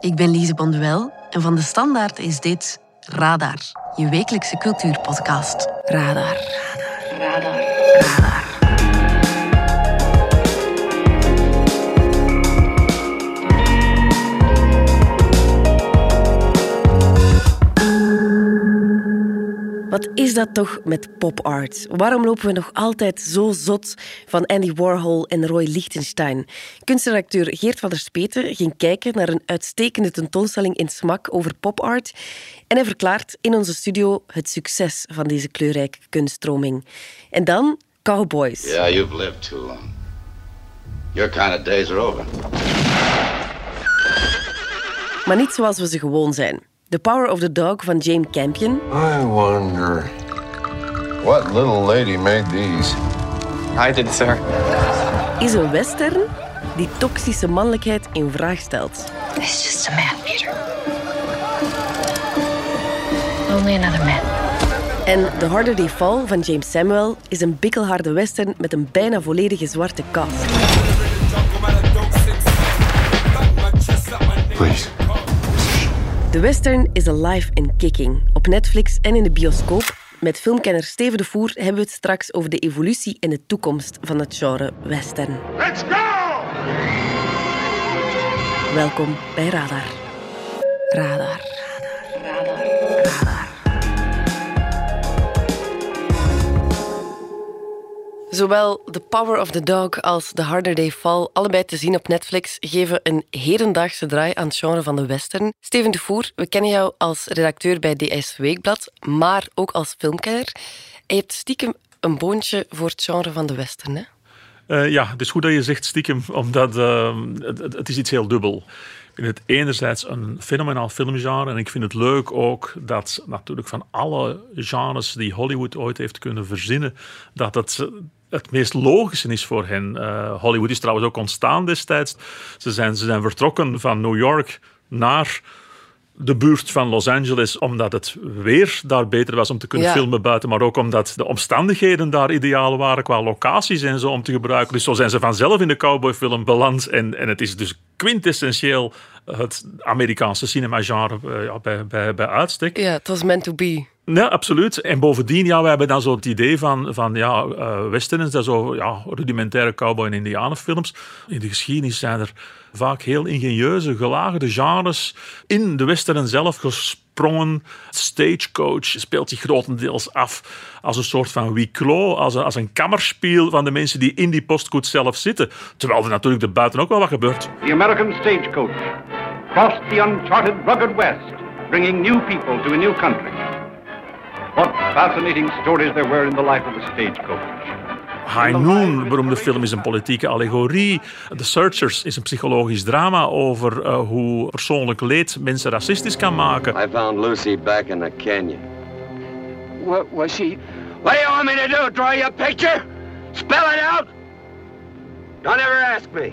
Ik ben Lise Bonduel en van de Standaard is dit Radar, je wekelijkse cultuurpodcast. Radar. Radar. Radar. Radar. Wat is dat toch met pop art? Waarom lopen we nog altijd zo zot van Andy Warhol en Roy Lichtenstein? Kunstredacteur Geert van der Speten ging kijken naar een uitstekende tentoonstelling in Smak over pop art en hij verklaart in onze studio het succes van deze kleurrijke kunststroming. En dan Cowboys. Yeah, you've lived too long. Your kind of days are over. Maar niet zoals we ze gewoon zijn. The Power of the Dog van James Campion. I wonder what little lady made these. I did, sir. Is een western die toxische mannelijkheid in vraag stelt. It's just a man, Peter. Only another man. En The Harder They Fall van James Samuel is een bikkelharde western met een bijna volledige zwarte cast. Please. De western is alive and kicking. Op Netflix en in de bioscoop. Met filmkenner Steven de Voer hebben we het straks over de evolutie en de toekomst van het genre western. Let's go! Welkom bij Radar. Radar. Radar. Radar. Zowel The Power of the Dog als The Harder They Fall, allebei te zien op Netflix, geven een hedendaagse draai aan het genre van de western. Steven de Voer, we kennen jou als redacteur bij DS Weekblad, maar ook als filmkenner. En je hebt stiekem een boontje voor het genre van de western, hè? Uh, ja, het is goed dat je zegt stiekem, omdat uh, het, het, is iets heel dubbel. Vind het enerzijds een fenomenaal filmgenre en ik vind het leuk ook dat natuurlijk van alle genres die Hollywood ooit heeft kunnen verzinnen, dat het het meest logische is voor hen. Uh, Hollywood is trouwens ook ontstaan destijds. Ze zijn, ze zijn vertrokken van New York naar de buurt van Los Angeles, omdat het weer daar beter was om te kunnen Ja. filmen buiten, maar ook omdat de omstandigheden daar ideaal waren qua locaties en zo om te gebruiken. Dus zo zijn ze vanzelf in de cowboyfilm beland. En, en het is dus quintessentieel het Amerikaanse cinema-genre eh, ja, bij, bij, bij uitstek. Ja, het was meant to be. Ja, absoluut. En bovendien, ja, we hebben dan zo het idee van, van ja, eh westerns, dat zo ja, rudimentaire cowboy- en indianenfilms. In de geschiedenis zijn er vaak heel ingenieuze, gelagerde genres in de western zelf gesprongen. Stagecoach speelt zich grotendeels af als een soort van clos, als een, als een kammerspiel van de mensen die in die postkoets zelf zitten. Terwijl er natuurlijk er buiten ook wel wat gebeurt. The American stagecoach crossed the uncharted rugged West, bringing new people to a new country. What fascinating stories there were in the life of the stagecoach. High Noon, beroemde film, is een politieke allegorie. The Searchers is een psychologisch drama over eh, hoe persoonlijk leed mensen racistisch kan maken. I found Lucy back in the canyon. What was she? What do you want me to do? Draw you a picture? Spell it out? Don't ever ask me.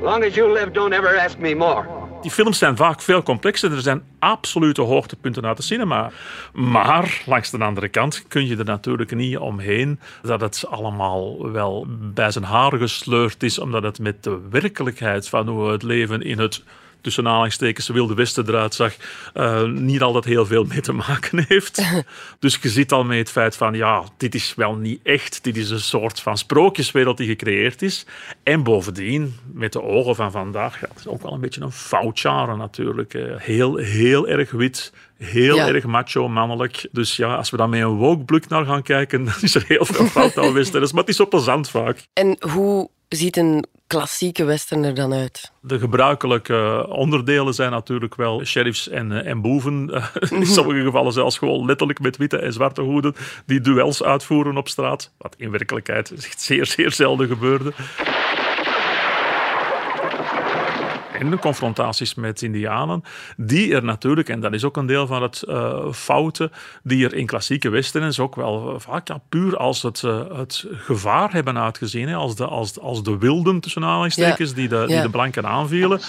Long as you live, don't ever ask me more. Die films zijn vaak veel complexer. Er zijn absolute hoogtepunten uit de cinema. Maar langs de andere kant kun je er natuurlijk niet omheen dat het allemaal wel bij zijn haren gesleurd is, omdat het met de werkelijkheid van hoe het leven in het tussen aanhalingstekens Wilde Westen eruit zag, eh, niet altijd heel veel mee te maken heeft. dus je zit al met het feit van, ja, dit is wel niet echt. Dit is een soort van sprookjeswereld die gecreëerd is. En bovendien, met de ogen van vandaag, ja, het is ook wel een beetje een fout genre natuurlijk. Heel, heel erg wit. Heel Ja. erg macho, mannelijk. Dus ja, als we dan met een woke blik naar gaan kijken, dan is er heel veel fout aan westerns. Maar het is zo plezant vaak. En hoe ziet een klassieke western er dan uit? De gebruikelijke onderdelen zijn natuurlijk wel sheriffs en, eh, en boeven. In sommige gevallen zelfs gewoon letterlijk met witte en zwarte hoeden die duels uitvoeren op straat. Wat in werkelijkheid zeer, zeer zelden gebeurde. En de confrontaties met Indianen, die er natuurlijk, en dat is ook een deel van het eh fouten, die er in klassieke westerns ook wel eh, vaak ja, puur als het, het gevaar hebben uitgezien. Hè, als, de, als, als de wilden, tussen aanhalingstekens, Ja. die, de, die de blanken aanvielen.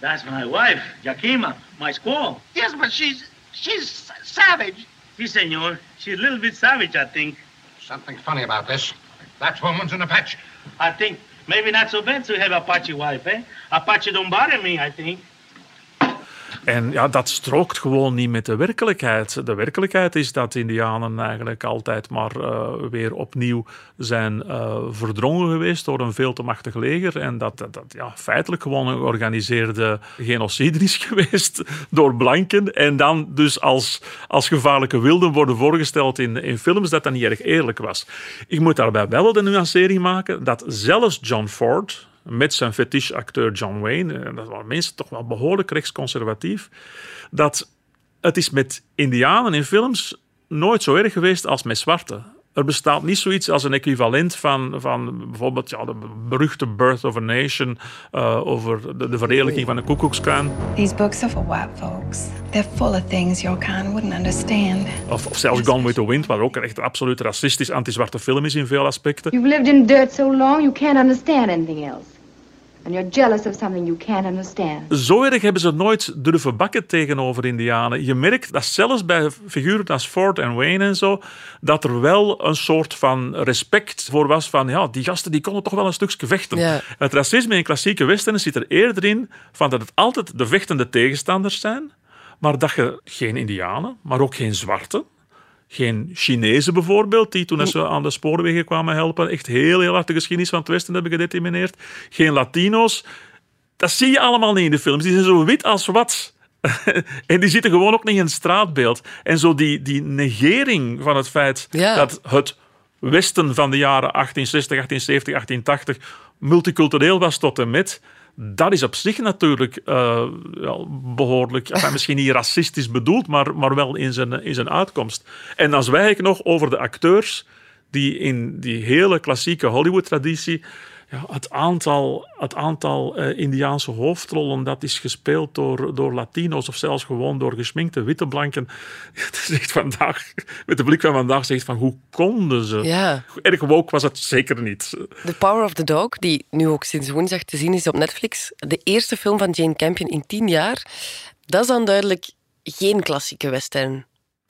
That's my wife, Yakima, my squaw. Yes, but she's she's savage. Yes, senor. She's a little bit savage, I think. Something funny about this. That woman's an Apache. I think maybe not so bad to have Apache wife, eh? Apache don't bother me, I think. En ja, dat strookt gewoon niet met de werkelijkheid. De werkelijkheid is dat Indianen eigenlijk altijd maar uh, weer opnieuw zijn uh, verdrongen geweest door een veel te machtig leger. En dat dat, dat ja, feitelijk gewoon een georganiseerde genocide is geweest door blanken. En dan dus als, als gevaarlijke wilden worden voorgesteld in, in films, dat dat niet erg eerlijk was. Ik moet daarbij wel de nuancering maken dat zelfs John Ford, met zijn fetiche-acteur John Wayne, en dat waren mensen toch wel behoorlijk rechtsconservatief, dat het is met indianen in films nooit zo erg geweest als met zwarte. Er bestaat niet zoiets als een equivalent van, van bijvoorbeeld ja, de beruchte Birth of a Nation uh, over de, de verheerlijking van de Koekoekskaan. These books are for white folks. They're full of things your kind wouldn't understand. Of, of zelfs Gone with the Wind, waar ook echt een absoluut racistisch anti-zwarte film is in veel aspecten. You've lived in dirt so long you can't understand anything else. And you're jealous of something you can't understand. Zo erg hebben ze nooit durven bakken tegenover Indianen. Je merkt dat zelfs bij figuren als Ford en Wayne en zo, dat er wel een soort van respect voor was van, ja, die gasten die konden toch wel een stukje vechten. Ja. Het racisme in klassieke westerns zit er eerder in van dat het altijd de vechtende tegenstanders zijn, maar dat je geen Indianen, maar ook geen zwarte, geen Chinezen bijvoorbeeld, die toen ze aan de spoorwegen kwamen helpen, echt heel, heel hard de geschiedenis van het Westen hebben gedetimineerd. Geen Latino's. Dat zie je allemaal niet in de films. Die zijn zo wit als wat. en die zitten gewoon ook niet in het straatbeeld. En zo die, die negering van het feit Ja. dat het Westen van de jaren 1860, 1870, 1880 multicultureel was tot en met. Dat is op zich natuurlijk eh, ja, behoorlijk, misschien niet racistisch bedoeld, maar, maar wel in zijn, in zijn uitkomst. En dan zwijg ik nog over de acteurs die in die hele klassieke Hollywood-traditie ja, het aantal, het aantal eh, Indiaanse hoofdrollen dat is gespeeld door, door Latino's of zelfs gewoon door geschminkte witte blanken. Het is echt vandaag, met de blik van vandaag, zegt van hoe konden ze? Ja. Erg woke was het zeker niet. The Power of the Dog, die nu ook sinds woensdag te zien is op Netflix. De eerste film van Jane Campion in tien jaar. Dat is dan duidelijk geen klassieke western.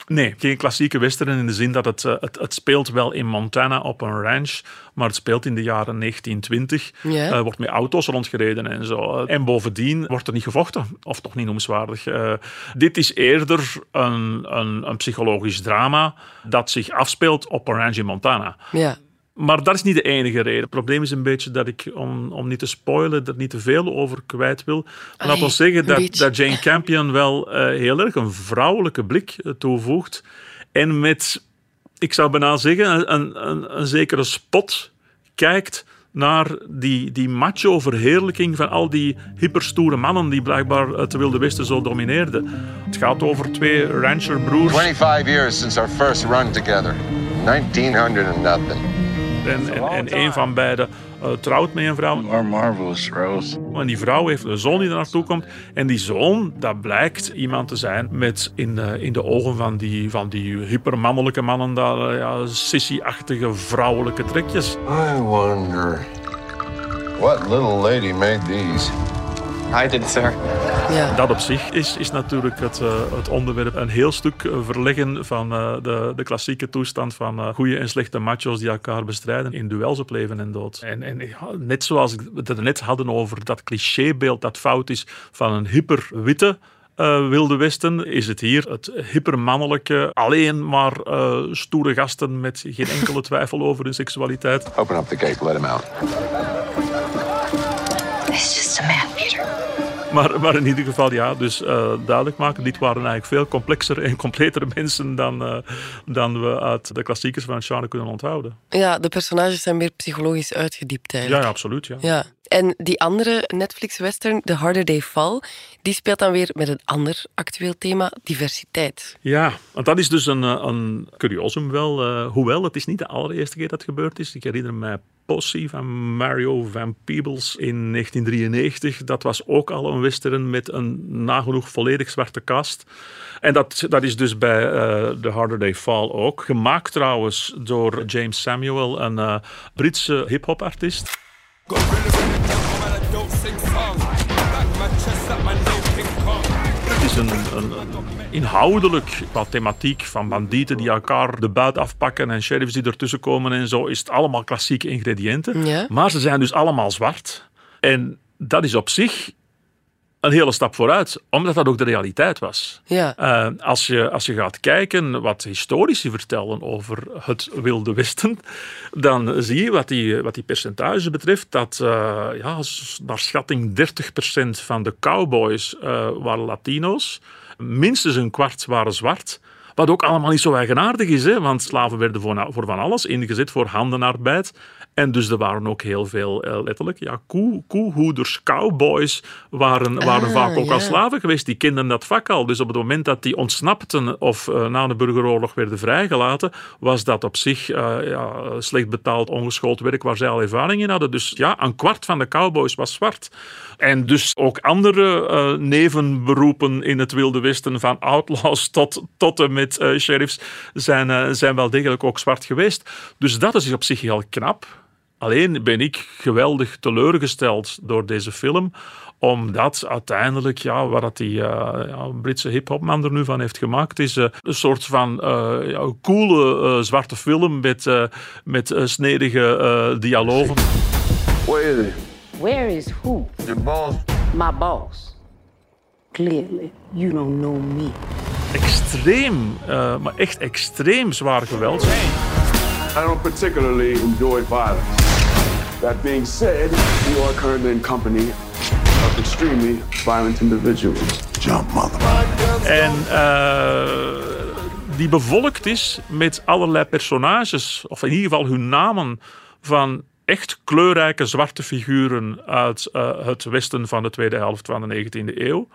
Nee, geen klassieke western in de zin dat het, eh, het, het speelt wel in Montana op een ranch, maar het speelt in de jaren 1920. Ja. Er wordt met auto's rondgereden en zo. En bovendien wordt er niet gevochten, of toch niet noemenswaardig. Eh, dit is eerder een, een, een psychologisch drama dat zich afspeelt op een ranch in Montana. Ja. Maar dat is niet de enige reden. Het probleem is een beetje dat ik, om, om niet te spoilen, er niet te veel over kwijt wil. Maar laat ons zeggen dat, dat Jane Campion wel eh, heel erg een vrouwelijke blik eh, toevoegt. En met, ik zou bijna zeggen, een, een, een zekere spot kijkt naar die, die macho-verheerlijking van al die hyperstoere mannen die blijkbaar het Wilde Westen zo domineerden. Het gaat over twee rancherbroers. 25 years since our first run together. 1900 and nothing. En, en, en een van beiden eh, trouwt met een vrouw. Are marvelous, Rose. En die vrouw heeft een zoon die er naartoe komt. En die zoon, dat blijkt iemand te zijn met in, eh, in de ogen van die, van die hypermannelijke mannen, dat, eh, ja, sissy-achtige vrouwelijke trekjes. I wonder what little lady made these. I did, sir. Ja. Dat op zich is, is natuurlijk het, eh, het onderwerp een heel stuk eh, verleggen van eh, de, de klassieke toestand van eh goede en slechte macho's die elkaar bestrijden in duels op leven en dood. En, en net zoals we het er net hadden over dat clichébeeld dat fout is van een hyperwitte eh, Wilde Westen, is het hier het hypermannelijke, alleen maar eh, stoere gasten met geen enkele twijfel over hun seksualiteit. Open up the gate, let him out. It's just a man. Maar, maar in ieder geval, ja, dus eh, duidelijk maken, dit waren eigenlijk veel complexere en completere mensen dan, eh, dan we uit de klassiekers van Charles kunnen onthouden. ja, de personages zijn meer psychologisch uitgediept Ja, eigenlijk. ja absoluut. Ja. Ja. En die andere Netflix-western, The Harder They Fall, die speelt dan weer met een ander actueel thema, diversiteit. Ja, want dat is dus een, eh, een curiosum wel. eh, hoewel, het is niet de allereerste keer dat het gebeurd is. Ik herinner mij Posse van Mario Van Peebles in 1993. Dat was ook al een western met een nagenoeg volledig zwarte cast. En dat, dat is dus bij eh, The Harder They Fall ook. Gemaakt trouwens door James Samuel, een eh, Britse hip-hop artiest. Een, een inhoudelijk qua thematiek van bandieten die elkaar de buit afpakken en sheriffs die ertussen komen en zo, is het allemaal klassieke ingrediënten. Ja. Maar ze zijn dus allemaal zwart. En dat is op zich een hele stap vooruit, omdat dat ook de realiteit was. Ja. Uh, als, je, als je gaat kijken wat historici vertellen over het Wilde Westen, dan zie je wat die, wat die percentage betreft dat uh, ja, naar schatting 30% van de cowboys uh, waren Latino's, minstens een kwart waren zwart. Wat ook allemaal niet zo eigenaardig is, hè? want slaven werden voor, voor van alles ingezet, voor handenarbeid. En dus er waren ook heel veel, uh, letterlijk, ja, koe, koehoeders, cowboys waren, waren Ah, vaak ook ja. al slaven geweest. Die kenden dat vak al. Dus op het moment dat die ontsnapten of uh, na de burgeroorlog werden vrijgelaten, was dat op zich uh, ja, slecht betaald, ongeschoold werk waar zij al ervaring in hadden. Dus ja, een kwart van de cowboys was zwart. En dus ook andere nevenberoepen in het Wilde Westen, van outlaws tot, tot en met sheriffs, zijn, zijn wel degelijk ook zwart geweest. Dus dat is op zich heel knap. Alleen ben ik geweldig teleurgesteld door deze film, omdat uiteindelijk, ja, wat dat die uh, ja, Britse hip-hopman er nu van heeft gemaakt, is uh, een soort van uh, ja, coole zwarte film met, met snedige dialogen. Where is he? Where is who? Your boss. My boss. Clearly, you don't know me. Extreem, maar echt extreem zwaar geweld. I don't particularly enjoy violence. That being said, you are currently in company of extremely violent individuals. Jump, mother. En uh, die bevolkt is met allerlei personages, of in ieder geval hun namen van echt kleurrijke zwarte figuren uit uh, het westen van de tweede helft van de 19e eeuw.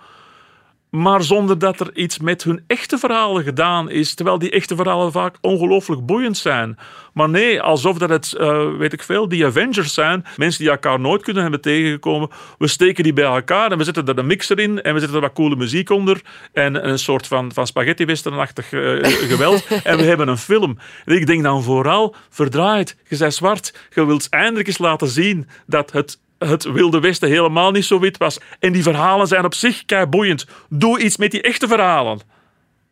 Maar zonder dat er iets met hun echte verhalen gedaan is. Terwijl die echte verhalen vaak ongelooflijk boeiend zijn. Maar nee, alsof dat het, uh, weet ik veel, die Avengers zijn. Mensen die elkaar nooit kunnen hebben tegengekomen. We steken die bij elkaar en we zetten er een mixer in. En we zetten er wat coole muziek onder. En een soort van, van spaghetti-westernachtig uh, geweld. en we hebben een film. En ik denk dan vooral, verdraaid, je bent zwart. Je wilt eindelijk eens laten zien dat het het Wilde Westen helemaal niet zo wit was. En die verhalen zijn op zich kei boeiend. Doe iets met die echte verhalen.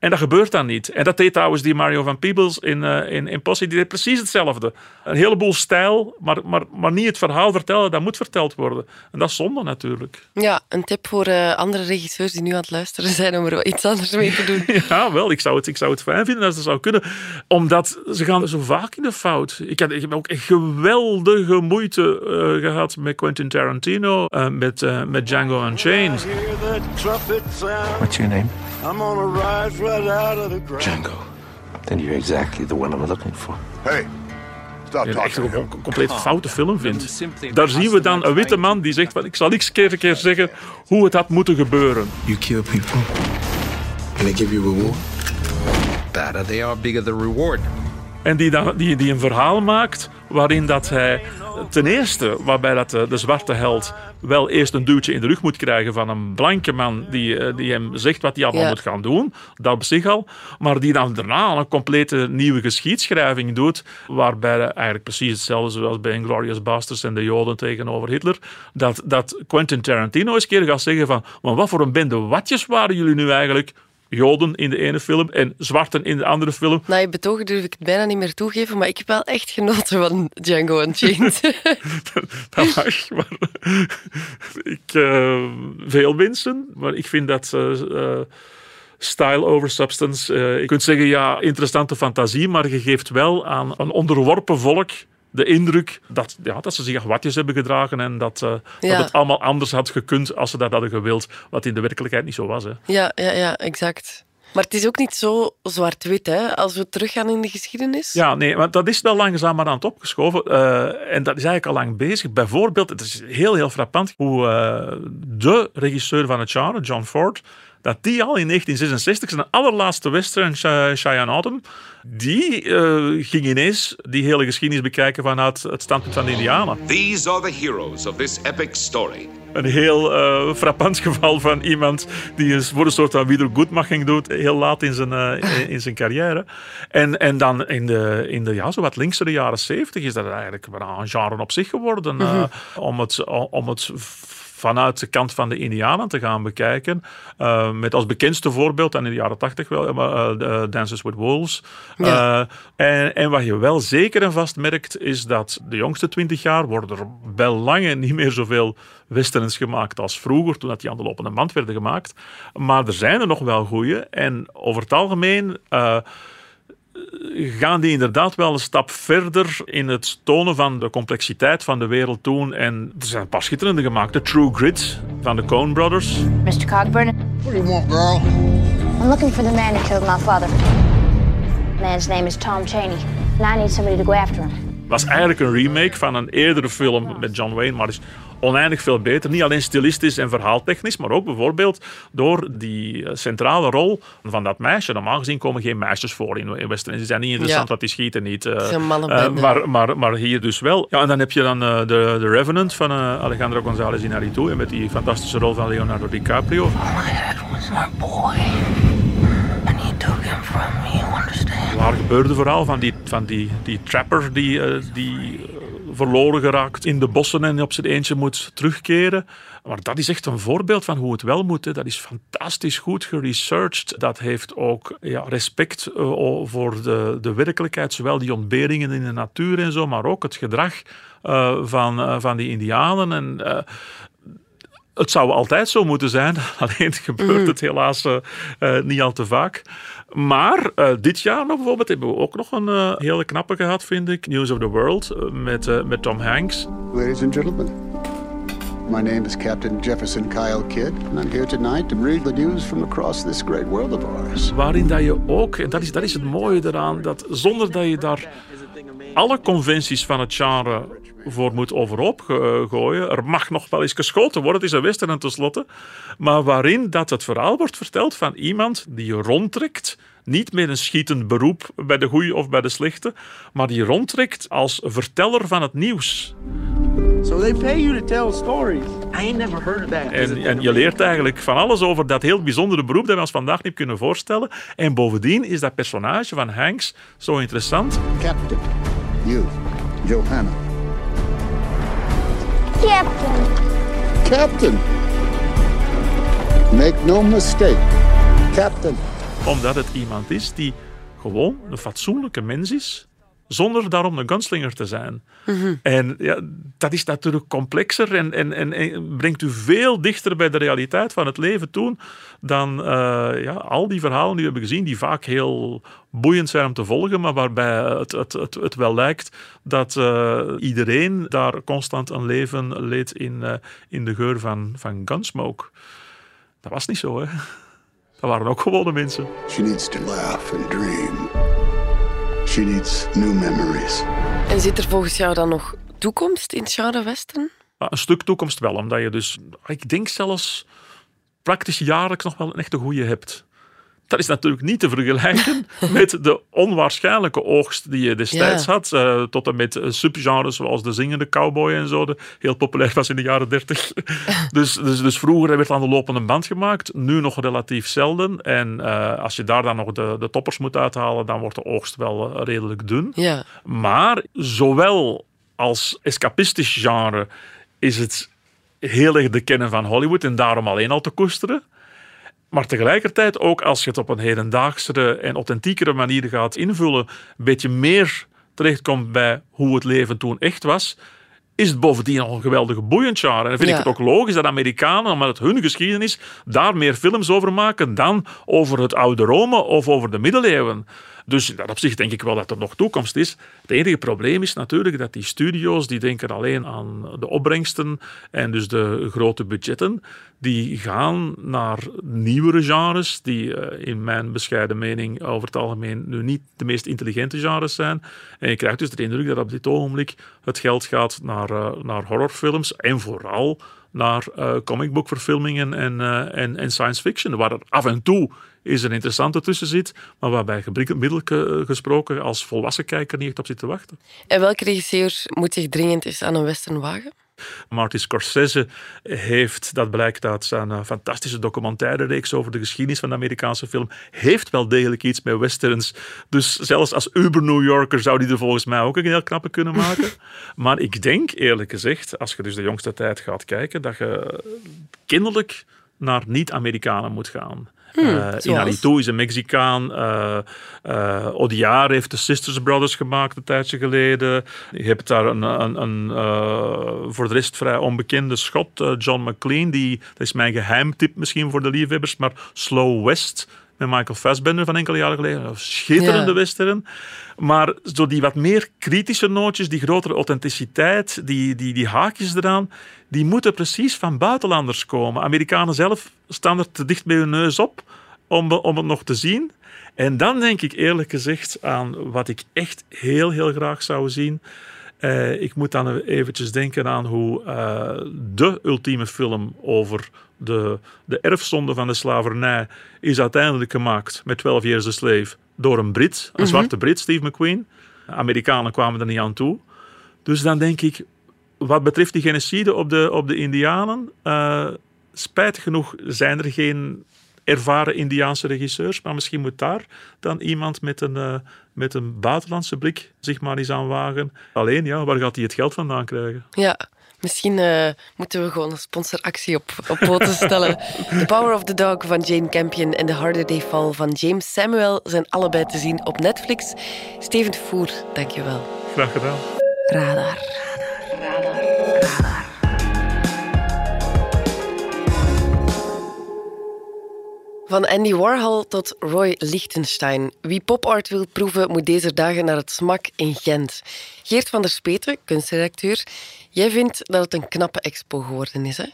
En dat gebeurt dan niet. En dat deed trouwens die Mario van Peebles in, uh, in, in Posse. Die deed precies hetzelfde. Een heleboel stijl, maar, maar, maar niet het verhaal vertellen. Dat moet verteld worden. En dat is zonde natuurlijk. Ja, een tip voor uh, andere regisseurs die nu aan het luisteren zijn om er wel iets anders mee te doen. ja, wel. Ik zou het, ik zou het fijn vinden als dat zou kunnen. Omdat ze gaan zo vaak in de fout. Ik heb, ik heb ook echt geweldige moeite uh, gehad met Quentin Tarantino. met, met Django Unchained. What's your name? I'm on a rise right out of the ground. Django. Then you're exactly the one I'm looking for. Hey. Stop die echt een compleet foute film vindt. Daar zien we dan een witte man die zegt: van, Ik zal niks keer keer zeggen hoe het had moeten gebeuren. You kill people. And they give you reward. Better they are, bigger the reward. En die, dan, die, die een verhaal maakt waarin dat hij ten eerste, waarbij dat de, de zwarte held wel eerst een duwtje in de rug moet krijgen van een blanke man die, die hem zegt wat hij allemaal Ja. moet gaan doen, dat op zich al, maar die dan daarna een complete nieuwe geschiedschrijving doet, waarbij eigenlijk precies hetzelfde zoals bij Inglourious Basterds en de Joden tegenover Hitler, dat, dat Quentin Tarantino eens een keer gaat zeggen van, maar wat voor een bende watjes waren jullie nu eigenlijk? Joden in de ene film en zwarten in de andere film. Na je betogen durf ik het bijna niet meer toegeven, maar ik heb wel echt genoten van Django Unchained. dat mag, maar ik, uh, veel mensen, maar ik vind dat uh, uh, style over substance, je kunt zeggen ja, interessante fantasie, maar je geeft wel aan een onderworpen volk de indruk dat, ja, dat ze zich watjes hebben gedragen en dat, uh, Ja. dat het allemaal anders had gekund als ze dat hadden gewild, wat in de werkelijkheid niet zo was. Hè. ja, ja, ja, exact. Maar het is ook niet zo zwart-wit, hè, als we teruggaan in de geschiedenis. Ja, nee, maar dat is wel langzaam maar aan het opgeschoven. Uh, en dat is eigenlijk al lang bezig. Bijvoorbeeld, het is heel, heel frappant hoe uh, de regisseur van het genre, John Ford, dat die al in 1966 zijn allerlaatste western, Cheyenne Autumn, die uh, ging ineens die hele geschiedenis bekijken vanuit het standpunt van de Indianen. These are the heroes of this epic story. Een heel uh, frappant geval van iemand die eens voor een soort van wiedergoedmaching doet, heel laat in zijn, uh, in, in, zijn carrière. En, en dan in de, in de ja, zo wat linksere jaren zeventig is dat eigenlijk een genre op zich geworden. Mm -hmm. om het, om het vanuit de kant van de Indianen te gaan bekijken. Uh, met als bekendste voorbeeld, en in de jaren tachtig wel, uh, Dances with Wolves. Ja. En, en, wat je wel zeker en vast merkt, is dat de jongste twintig jaar worden er bij lange niet meer zoveel westerns gemaakt als vroeger, toen dat die aan de lopende band werden gemaakt. Maar er zijn er nog wel goede. En over het algemeen gaan die inderdaad wel een stap verder in het tonen van de complexiteit van de wereld toen. En er zijn een paar schitterende gemaakt. The True Grit van de Coen Brothers. Mr. Cogburn. What do you want, girl? I'm looking for the man who killed my father. The man's name is Tom Cheney. And I need somebody to go after him. was eigenlijk een remake van een eerdere film met John Wayne, maar is oneindig veel beter. Niet alleen stilistisch en verhaaltechnisch, maar ook bijvoorbeeld door die eh, centrale rol van dat meisje. Normaal gezien komen geen meisjes voor in, in Western. Ze zijn niet interessant, ja. want die schieten niet. Uh, uh, maar, maar, maar hier dus wel. Ja, en dan heb je dan uh, de, de Revenant van Alejandro González Inarritu met die fantastische rol van Leonardo DiCaprio. My was our boy. And he took him from me, you understand? Waar gebeurde vooral van die, van die, die trapper die, die verloren geraakt in de bossen en op zijn eentje moet terugkeren. Maar dat is echt een voorbeeld van hoe het wel moet. Dat is fantastisch goed geresearched. Dat heeft ook ja, respect uh, voor de, de werkelijkheid, zowel die ontberingen in de natuur en zo, maar ook het gedrag uh, van, uh, van die Indianen. En het zou altijd zo moeten zijn, alleen gebeurt mm. het helaas uh, uh, niet al te vaak. Maar uh, dit jaar nog bijvoorbeeld hebben we ook nog een hele knappe gehad, vind ik. News of the World met, met Tom Hanks. Ladies and gentlemen, my name is Captain Jefferson Kyle Kidd. And I'm here tonight to read the news from across this great world of ours. Waarin dat je ook, en dat is, dat is het mooie eraan, dat zonder dat je daar alle conventies van het genre voor moet overhoop gooien. Er mag nog wel eens geschoten worden, het is een western tenslotte. Maar waarin dat het verhaal wordt verteld van iemand die rondtrekt niet meer een schietend beroep bij de goeie of bij de slechte, maar die rondtrekt als verteller van het nieuws. So they pay you to tell stories. I ain't never heard of that. En, en je leert eigenlijk van alles over dat heel bijzondere beroep dat we ons vandaag niet kunnen voorstellen. En bovendien is dat personage van Hanks zo interessant. Captain, you, Johanna. Captain. Captain. Make no mistake. Captain. Omdat het iemand is die gewoon een fatsoenlijke mens is zonder daarom een gunslinger te zijn. Mhm. En ja, dat is natuurlijk complexer en, en, en, en, brengt u veel dichter bij de realiteit van het leven toen dan uh, ja, al die verhalen die we hebben gezien, die vaak heel boeiend zijn om te volgen, maar waarbij het, het, het, het wel lijkt dat uh, iedereen daar constant een leven leed in, uh, in de geur van, van gunsmoke. Dat was niet zo, hè. Dat waren ook gewone mensen. She needs to laugh and dream. She needs new memories. En zit er volgens jou dan nog toekomst in Charlotte Western? Een stuk toekomst wel, omdat je dus, ik denk zelfs praktisch jaarlijks nog wel een echte goede hebt. Dat is natuurlijk niet te vergelijken met de onwaarschijnlijke oogst die je destijds had. Uh, tot en met subgenres zoals de zingende cowboy en zo. De heel populair was in de jaren dertig. dus, dus, dus vroeger werd aan de lopende band gemaakt. Nu nog relatief zelden. En uh, als je daar dan nog de, de toppers moet uithalen, dan wordt de oogst wel uh, redelijk dun. Ja. Maar zowel als escapistisch genre is het heel erg de kennen van Hollywood en daarom alleen al te koesteren. Maar tegelijkertijd ook als je het op een hedendaagsere en authentiekere manier gaat invullen, een beetje meer terechtkomt bij hoe het leven toen echt was, is het bovendien al een geweldige boeiend genre. En dan vind ik het ook logisch dat Amerikanen, omdat het hun geschiedenis, daar meer films over maken dan over het oude Rome of over de middeleeuwen. Dus in dat opzicht denk ik wel dat er nog toekomst is. Het enige probleem is natuurlijk dat die studio's, die denken alleen aan de opbrengsten en dus de grote budgetten, die gaan naar nieuwere genres, die eh, in mijn bescheiden mening over het algemeen nu niet de meest intelligente genres zijn. En je krijgt dus de indruk dat op dit ogenblik het geld gaat naar, uh, naar horrorfilms en vooral naar uh, comicboekverfilmingen en, en, en science fiction, waar er af en toe is een interessante tussen zit, maar waarbij gemiddeld gesproken als volwassen kijker niet echt op zit te wachten. En welke regisseur moet zich dringend eens aan een western wagen? Martin Scorsese heeft, dat blijkt uit zijn uh, fantastische documentaire reeks over de geschiedenis van de Amerikaanse film, heeft wel degelijk iets met westerns. Dus zelfs als uber-New Yorker zou die er volgens mij ook een heel knappe kunnen maken. maar ik denk eerlijk gezegd, als je dus de jongste tijd gaat kijken, dat je kinderlijk naar niet-Amerikanen moet gaan. Hmm, Inarito is een Mexicaan. Uh, uh, Odiar heeft de Sisters Brothers gemaakt een tijdje geleden. Je hebt daar een, een, een voor de rest vrij onbekende schot, John McLean. Die, dat is mijn geheimtip misschien voor de liefhebbers, maar Slow West met Michael Fassbender van enkele jaren geleden. Schitterende ja. western. Maar zo die wat meer kritische nootjes, die grotere authenticiteit, die, die, die haakjes eraan, die moeten precies van buitenlanders komen. Amerikanen zelf staan er te dicht bij hun neus op om, om het nog te zien. En dan denk ik eerlijk gezegd aan wat ik echt heel, heel graag zou zien. Uh, ik moet dan eventjes denken aan hoe uh, de ultieme film over de, de erfzonde van de slavernij is uiteindelijk gemaakt met 12 Years a Slave door een Brit, een mm -hmm. zwarte Brit, Steve McQueen. Amerikanen kwamen er niet aan toe. Dus dan denk ik, wat betreft die genocide op de, op de Indianen, uh, spijtig genoeg zijn er geen ervaren Indiaanse regisseurs, maar misschien moet daar dan iemand met een, uh, met een buitenlandse blik zich maar eens aan wagen. Alleen, ja, waar gaat hij het geld vandaan krijgen? Ja. Misschien uh, moeten we gewoon een sponsoractie op, op poten stellen. The Power of the Dog van Jane Campion en The Harder Day Fall van James Samuel zijn allebei te zien op Netflix. Steven Voer, dankjewel. Graag gedaan. Radar. Radar. Radar. Radar. Van Andy Warhol tot Roy Lichtenstein. Wie popart wil proeven, moet deze dagen naar het SMAK in Gent. Geert van der Speten, kunstredacteur. Jij vindt dat het een knappe expo geworden is, hè?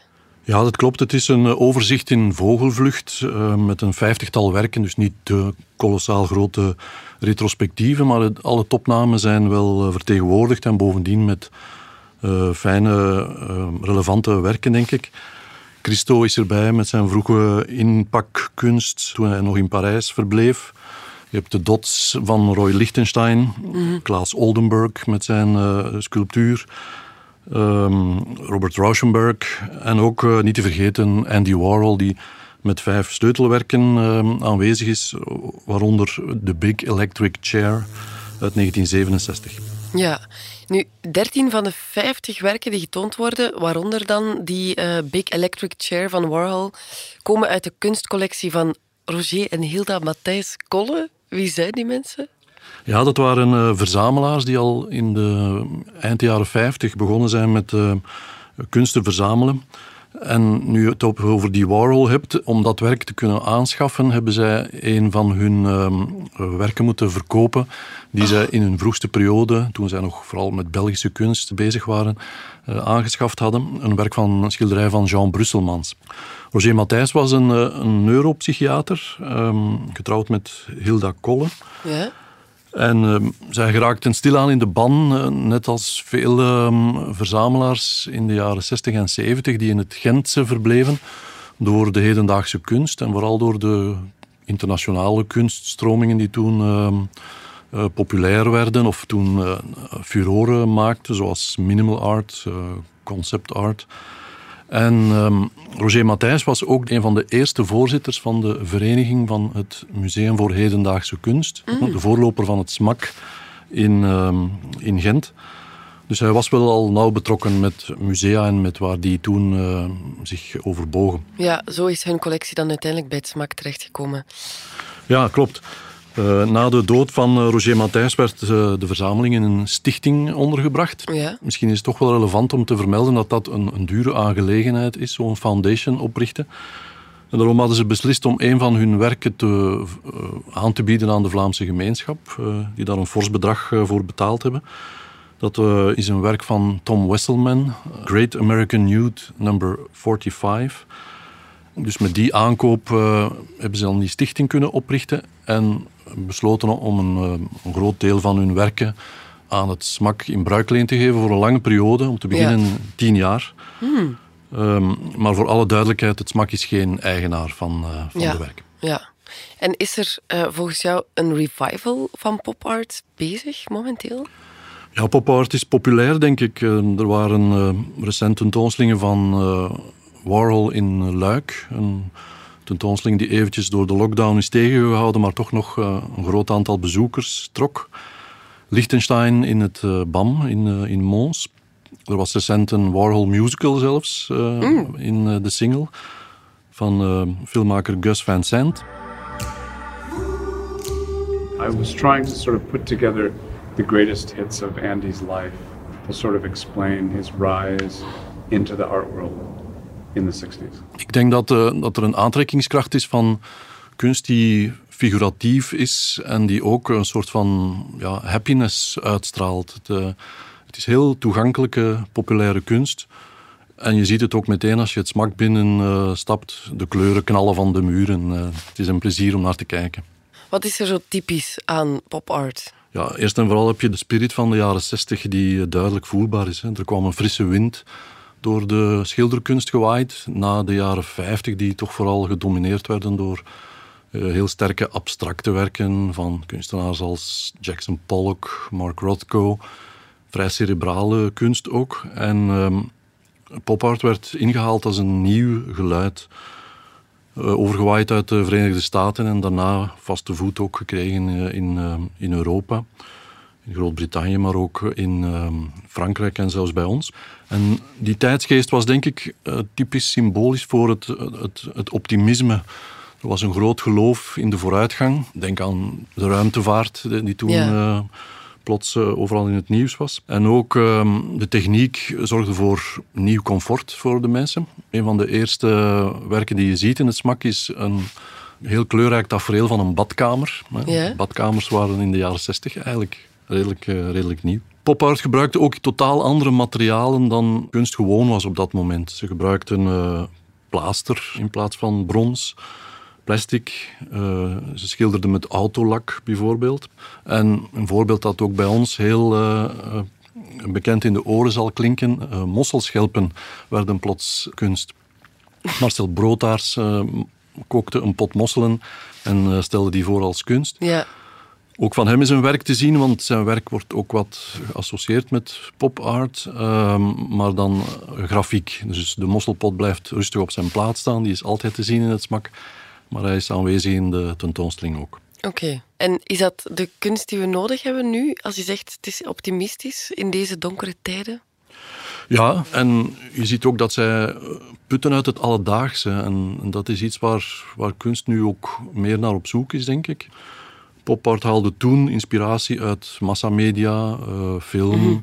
Ja, dat klopt. Het is een overzicht in vogelvlucht uh, met een vijftigtal werken. Dus niet de kolossaal grote retrospectieven, maar alle topnamen zijn wel uh, vertegenwoordigd en bovendien met fijne, relevante werken, denk ik. Christo is erbij met zijn vroege inpakkunst toen hij nog in Parijs verbleef. Je hebt de dots van Roy Lichtenstein, mm -hmm. Klaas Oldenburg met zijn uh, sculptuur, um, Robert Rauschenberg en ook uh, niet te vergeten Andy Warhol die met vijf sleutelwerken uh, aanwezig is, waaronder de Big Electric Chair uit 1967. Ja, nu 13 van de 50 werken die getoond worden, waaronder dan die uh, Big Electric Chair van Warhol, komen uit de kunstcollectie van Roger en Hilda Matthijs Kolle. Wie zijn die mensen? Ja, dat waren uh, verzamelaars die al in de eind jaren 50 begonnen zijn met kunst te verzamelen. En nu je het over die Warhol hebt, om dat werk te kunnen aanschaffen, hebben zij een van hun uh, werken moeten verkopen, die zij in hun vroegste periode, toen zij nog vooral met Belgische kunst bezig waren, uh, aangeschaft hadden. Een werk van een schilderij van Jean Brusselmans. Roger Matthijs was een, een neuropsychiater, um, getrouwd met Hilda Kolle. Ja. En uh, zij geraakten stilaan in de ban, uh, net als veel uh, verzamelaars in de jaren 60 en 70 die in het Gentse verbleven, door de hedendaagse kunst en vooral door de internationale kunststromingen die toen populair werden of toen furoren maakten, zoals minimal art, concept art. En um, Roger Matthijs was ook een van de eerste voorzitters van de Vereniging van het Museum voor Hedendaagse Kunst. Mm. De voorloper van het SMAK in, um, in Gent. Dus hij was wel al nauw betrokken met musea en met waar die toen uh, zich overbogen. Ja, zo is hun collectie dan uiteindelijk bij het SMAK terechtgekomen. Ja, klopt. Uh, na de dood van uh, Roger Matthijs werd uh, de verzameling in een stichting ondergebracht. Ja. Misschien is het toch wel relevant om te vermelden dat dat een, een dure aangelegenheid is, zo'n foundation oprichten. En daarom hadden ze beslist om een van hun werken te, aan te bieden aan de Vlaamse gemeenschap, die daar een fors bedrag voor betaald hebben. Dat is een werk van Tom Wesselman, Great American Youth number 45. Dus met die aankoop hebben ze dan die stichting kunnen oprichten en besloten om een, een, groot deel van hun werken aan het SMAK in bruikleen te geven voor een lange periode, om te beginnen ja. tien jaar. Hmm. Um, maar voor alle duidelijkheid, het SMAK is geen eigenaar van, uh, van ja. de werken. Ja. En is er uh, volgens jou een revival van pop art bezig momenteel? Ja, pop art is populair, denk ik. Er waren recent tentoonstellingen van Warhol in Luik. Een tentoonstelling die eventjes door de lockdown is tegengehouden, maar toch nog uh, een groot aantal bezoekers trok. Liechtenstein in het BAM in, in Mons. Er was recent een Warhol musical zelfs mm. in de single van filmmaker Gus Van Sant. I was trying to sort of put together the greatest hits of Andy's life to sort of explain his rise into the art world in the 60s. Ik denk dat, uh, dat er een aantrekkingskracht is van kunst die figuratief is en die ook een soort van ja, happiness uitstraalt. Het, uh, het is heel toegankelijke, populaire kunst. En je ziet het ook meteen als je het smak binnen uh, stapt. De kleuren knallen van de muren. het is een plezier om naar te kijken. Wat is er zo typisch aan pop art? Ja, eerst en vooral heb je de spirit van de jaren 60 die duidelijk voelbaar is. Hè. Er kwam een frisse wind door de schilderkunst gewaaid na de jaren 50, die toch vooral gedomineerd werden door uh, heel sterke abstracte werken van kunstenaars als Jackson Pollock, Mark Rothko. Vrij cerebrale kunst ook. En um, pop art werd ingehaald als een nieuw geluid. Uh, overgewaaid uit de Verenigde Staten en daarna vaste voet ook gekregen uh, in, uh, in Europa. In Groot-Brittannië, maar ook in Frankrijk en zelfs bij ons. En die tijdsgeest was denk ik typisch symbolisch voor het, het, het optimisme. Er was een groot geloof in de vooruitgang. Denk aan de ruimtevaart die toen... Ja plots uh, overal in het nieuws was. En ook uh, de techniek zorgde voor nieuw comfort voor de mensen. Een van de eerste werken die je ziet in het smak is een heel kleurrijk tafereel van een badkamer. Ja. Badkamers waren in de jaren 60 eigenlijk redelijk, uh, redelijk nieuw. Pop art gebruikte ook totaal andere materialen dan kunst gewoon was op dat moment. Ze gebruikten uh, plaaster in plaats van brons plastic. Uh, ze schilderden met autolak bijvoorbeeld. En een voorbeeld dat ook bij ons heel bekend in de oren zal klinken. Mosselschelpen werden plots kunst. Marcel Broodtaars kookte een pot mosselen en stelde die voor als kunst. Ja. Ook van hem is een werk te zien, want zijn werk wordt ook wat geassocieerd met pop art, ehm, maar dan grafiek. Dus de mosselpot blijft rustig op zijn plaats staan, die is altijd te zien in het smak maar hij is aanwezig in de tentoonstelling ook. Oké. En is dat de kunst die we nodig hebben nu? Als je zegt het is optimistisch in deze donkere tijden? Ja, en je ziet ook dat zij putten uit het alledaagse. En, dat is iets waar, waar kunst nu ook meer naar op zoek is, denk ik. Popart haalde toen inspiratie uit massamedia, uh, film, mhm.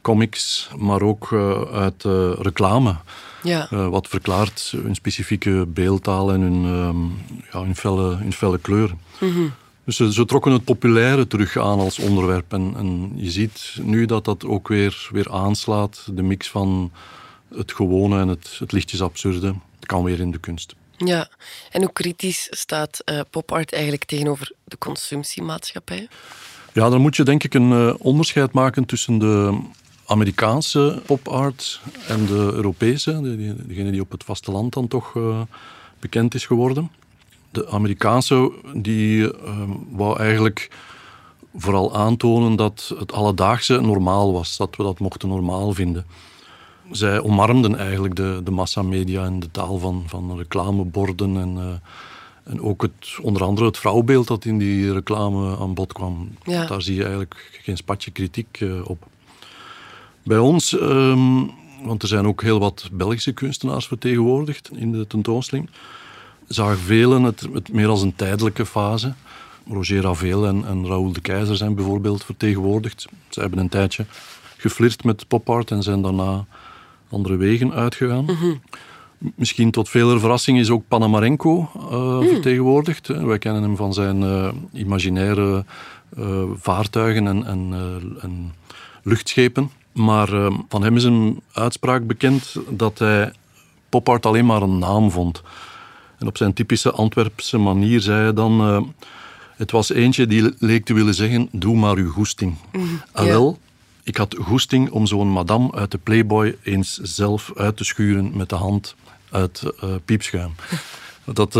comics, maar ook uh, uit uh, reclame. Ja. Wat verklaart hun specifieke beeldtaal en hun, um, ja, hun, felle, hun felle kleuren. Mm Dus ze, ze, trokken het populaire terug aan als onderwerp. En, en, je ziet nu dat dat ook weer, weer aanslaat. De mix van het gewone en het, het lichtjes absurde. Het kan weer in de kunst. Ja, en hoe kritisch staat uh, popart eigenlijk tegenover de consumptiemaatschappij? Ja, dan moet je denk ik een uh, onderscheid maken tussen de Amerikaanse pop-art en de Europese, degene die op het vasteland dan toch uh, bekend is geworden. De Amerikaanse die uh, wou eigenlijk vooral aantonen dat het alledaagse normaal was, dat we dat mochten normaal vinden. Zij omarmden eigenlijk de, de massamedia en de taal van, van reclameborden en, uh, en ook het, onder andere het vrouwbeeld dat in die reclame aan bod kwam. Ja. Daar zie je eigenlijk geen spatje kritiek op. Bij ons, ehm, want er zijn ook heel wat Belgische kunstenaars vertegenwoordigd in de tentoonstelling, zagen velen het, het meer als een tijdelijke fase. Roger Ravel en, en Raoul de Keizer zijn bijvoorbeeld vertegenwoordigd. Ze hebben een tijdje geflirt met pop-art en zijn daarna andere wegen uitgegaan. Mhm. Misschien tot vele verrassing is ook Panamarenko uh, vertegenwoordigd. Wij kennen hem van zijn uh, imaginaire uh, vaartuigen en, en, en luchtschepen. Maar van hem is een uitspraak bekend dat hij popart alleen maar een naam vond. En op zijn typische Antwerpse manier zei hij dan... Het was eentje die leek te willen zeggen, doe maar uw goesting. Mm, ah, wel, ik had goesting om zo'n madame uit de Playboy eens zelf uit te schuren met de hand uit uh, piepschuim. dat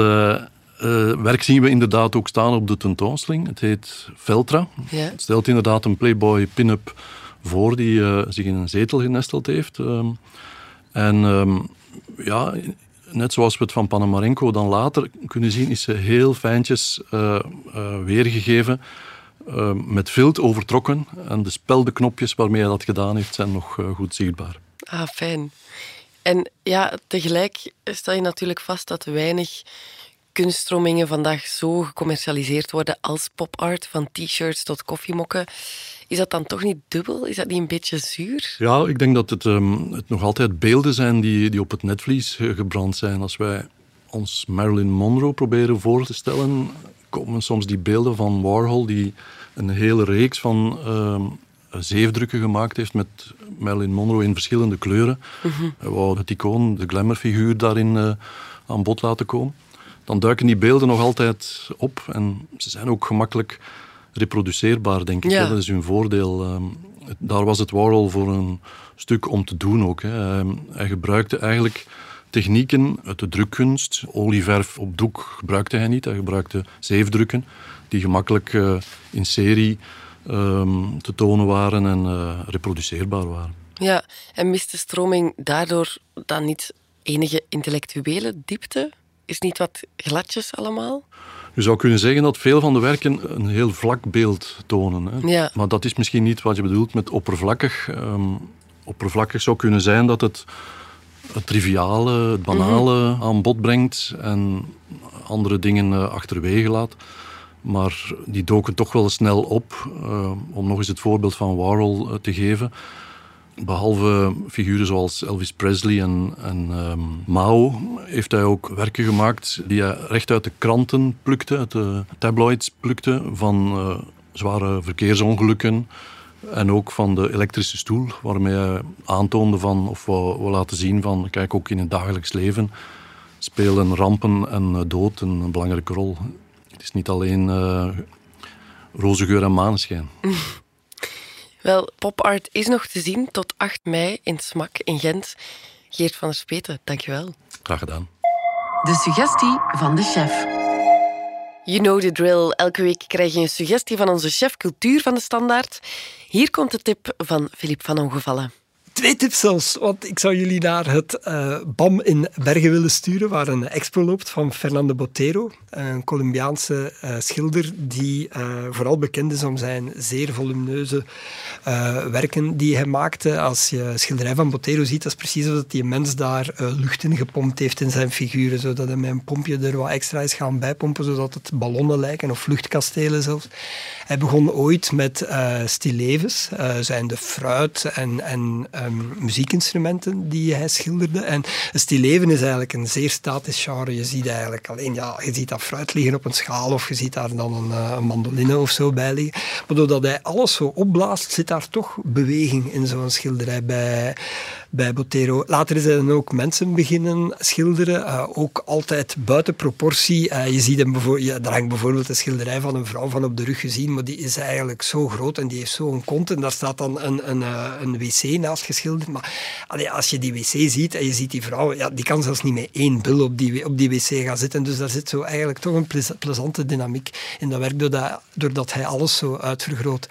werk zien we inderdaad ook staan op de tentoonstelling. Het heet Veltra. Ja. Het stelt inderdaad een Playboy pin-up voor die zich in een zetel genesteld heeft. Um, en um, ja, net zoals we het van Panamarenko dan later kunnen zien, is ze heel fijntjes weergegeven. Uh, met vilt overtrokken. En de speldenknopjes waarmee hij dat gedaan heeft, zijn nog goed zichtbaar. Ah, fijn. En ja, tegelijk stel je natuurlijk vast dat weinig kunststromingen vandaag zo gecommercialiseerd worden als pop-art, van t-shirts tot koffiemokken. Is dat dan toch niet dubbel? Is dat niet een beetje zuur? Ja, ik denk dat het, um, het nog altijd beelden zijn die, die op het netvlies gebrand zijn. Als wij ons Marilyn Monroe proberen voor te stellen, komen soms die beelden van Warhol, die een hele reeks van um, zeefdrukken gemaakt heeft met Marilyn Monroe in verschillende kleuren. Mm Hij wou het icoon, de glamourfiguur daarin uh, aan bod laten komen. Dan duiken die beelden nog altijd op en ze zijn ook gemakkelijk reproduceerbaar, denk ik. Dat is hun voordeel. Ehm, daar was het Warhol voor een stuk om te doen ook. Hè. Ehm, hij gebruikte eigenlijk technieken uit de drukkunst. Olieverf op doek gebruikte hij niet. Hij gebruikte zeefdrukken die gemakkelijk uh, in serie um, te tonen waren en uh, reproduceerbaar waren. Ja, en miste stroming daardoor dan niet enige intellectuele diepte? Is niet wat gladjes allemaal? Je zou kunnen zeggen dat veel van de werken een heel vlak beeld tonen. Hè. Ja. Maar dat is misschien niet wat je bedoelt met oppervlakkig. Um, oppervlakkig zou kunnen zijn dat het het triviale, het banale mm -hmm. aan bod brengt en andere dingen uh, achterwege laat. Maar die doken toch wel snel op. Uh, om nog eens het voorbeeld van Warhol uh, te geven. Behalve figuren zoals Elvis Presley en, en um, Mao heeft hij ook werken gemaakt die hij recht uit de kranten plukte, uit de tabloids plukte, van uh, zware verkeersongelukken en ook van de elektrische stoel, waarmee hij aantoonde van, of wou laten zien van, kijk, ook in het dagelijks leven spelen rampen en dood een belangrijke rol. Is niet alleen uh, roze geur en maneschijn. Wel, popart is nog te zien tot 8 mei in Smak in Gent. Geert van der Speten, dankjewel. Graag gedaan. De suggestie van de chef. You know the drill. Elke week krijg je een suggestie van onze chef cultuur van de Standaard. Hier komt de tip van Filip van Ongevallen. Twee tips zelfs, want ik zou jullie naar het uh, BAM in Bergen willen sturen, waar een expo loopt van Fernando Botero, een Colombiaanse uh, schilder die uh, vooral bekend is om zijn zeer volumineuze werken die hij maakte. Als je schilderij van Botero ziet, dat is precies alsof die mens daar lucht in gepompt heeft in zijn figuren, zodat hij met een pompje er wat extra is gaan bijpompen, zodat het ballonnen lijken of luchtkastelen zelfs. Hij begon ooit met stillevens, uh, zijn de fruit en, en muziekinstrumenten die hij schilderde. En stilleven is eigenlijk een zeer statisch genre. Je ziet eigenlijk alleen, ja, je ziet dat fruit liggen op een schaal of je ziet daar dan een, uh, een mandoline of zo bij liggen. Maar doordat hij alles zo opblaast, zit daar toch beweging in zo'n schilderij bij, bij Botero. Later hij dan ook mensen beginnen schilderen, uh, ook altijd buiten proportie. Uh, je ziet hem bijvoorbeeld, ja, er hangt bijvoorbeeld een schilderij van een vrouw van op de rug gezien, maar die is eigenlijk zo groot en die heeft zo'n kont en daar staat dan een, een, uh, een wc naast geschilderd. Maar als je die wc ziet en je ziet die vrouw, ja, die kan zelfs niet met één bil op die, op die wc gaan zitten. Dus daar zit zo eigenlijk toch een plezante dynamiek in dat werk, doordat, doordat hij alles zo uitvergroot.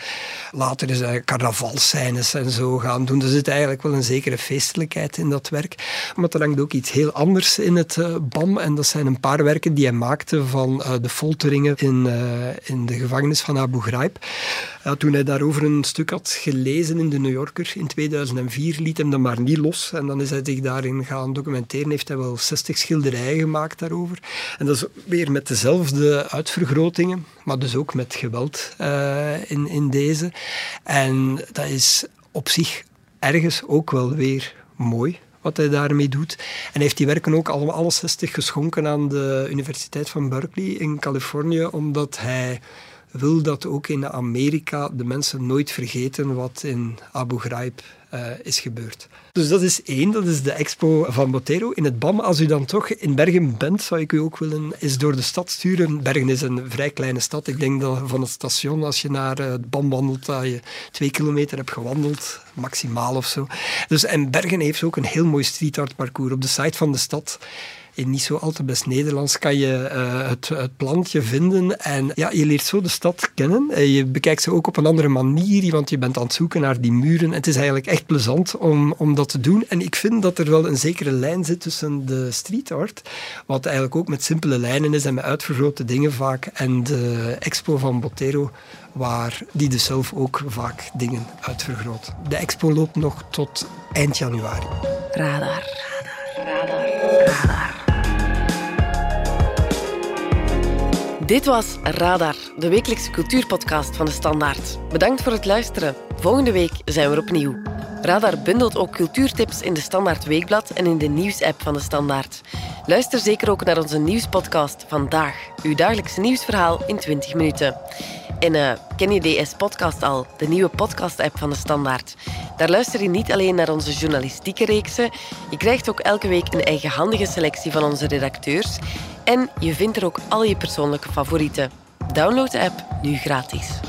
Later is hij carnavalscènes en zo gaan doen. Er zit eigenlijk wel een zekere feestelijkheid in dat werk. Maar er hangt ook iets heel anders in het uh, BAM. En dat zijn een paar werken die hij maakte van uh, de folteringen in, uh, in de gevangenis van Abu Ghraib. Toen hij daarover een stuk had gelezen in de New Yorker in 2004, liet hem dat maar niet los. En dan is hij zich daarin gaan documenteren. Heeft hij wel 60 schilderijen gemaakt daarover. En dat is weer met dezelfde uitvergrotingen, maar dus ook met geweld in, in deze. En dat is op zich ergens ook wel weer mooi wat hij daarmee doet. En hij heeft die werken ook allemaal alle 60 geschonken aan de Universiteit van Berkeley in Californië, omdat hij wil dat ook in Amerika de mensen nooit vergeten wat in Abu Ghraib uh, is gebeurd. Dus dat is één, dat is de expo van Botero in het BAM. Als u dan toch in Bergen bent, zou ik u ook willen eens door de stad sturen. Bergen is een vrij kleine stad. Ik denk dat van het station, als je naar het BAM wandelt, dat je twee kilometer hebt gewandeld, maximaal of zo. Dus, en Bergen heeft ook een heel mooi street art parcours. Op de site van de stad in niet zo al te best Nederlands kan je uh, het, het plantje vinden. En ja, je leert zo de stad kennen. Uh, je bekijkt ze ook op een andere manier, want je bent aan het zoeken naar die muren. Het is eigenlijk echt plezant om, om dat te doen. En ik vind dat er wel een zekere lijn zit tussen de street art, wat eigenlijk ook met simpele lijnen is en met uitvergrote dingen vaak, en de expo van Botero, waar die dus zelf ook vaak dingen uitvergroot. De expo loopt nog tot eind januari. Radar, radar, radar, radar. Dit was Radar, de wekelijkse cultuurpodcast van de Standaard. Bedankt voor het luisteren. Volgende week zijn we er opnieuw. Radar bundelt ook cultuurtips in de Standaard Weekblad en in de nieuwsapp van de Standaard. Luister zeker ook naar onze nieuwspodcast Vandaag, uw dagelijkse nieuwsverhaal in 20 minuten. En uh, ken je DS-podcast al, de nieuwe podcast-app van de Standaard? Daar luister je niet alleen naar onze journalistieke reeksen, je krijgt ook elke week een eigenhandige selectie van onze redacteurs en je vindt er ook al je persoonlijke favorieten. Download de app nu gratis.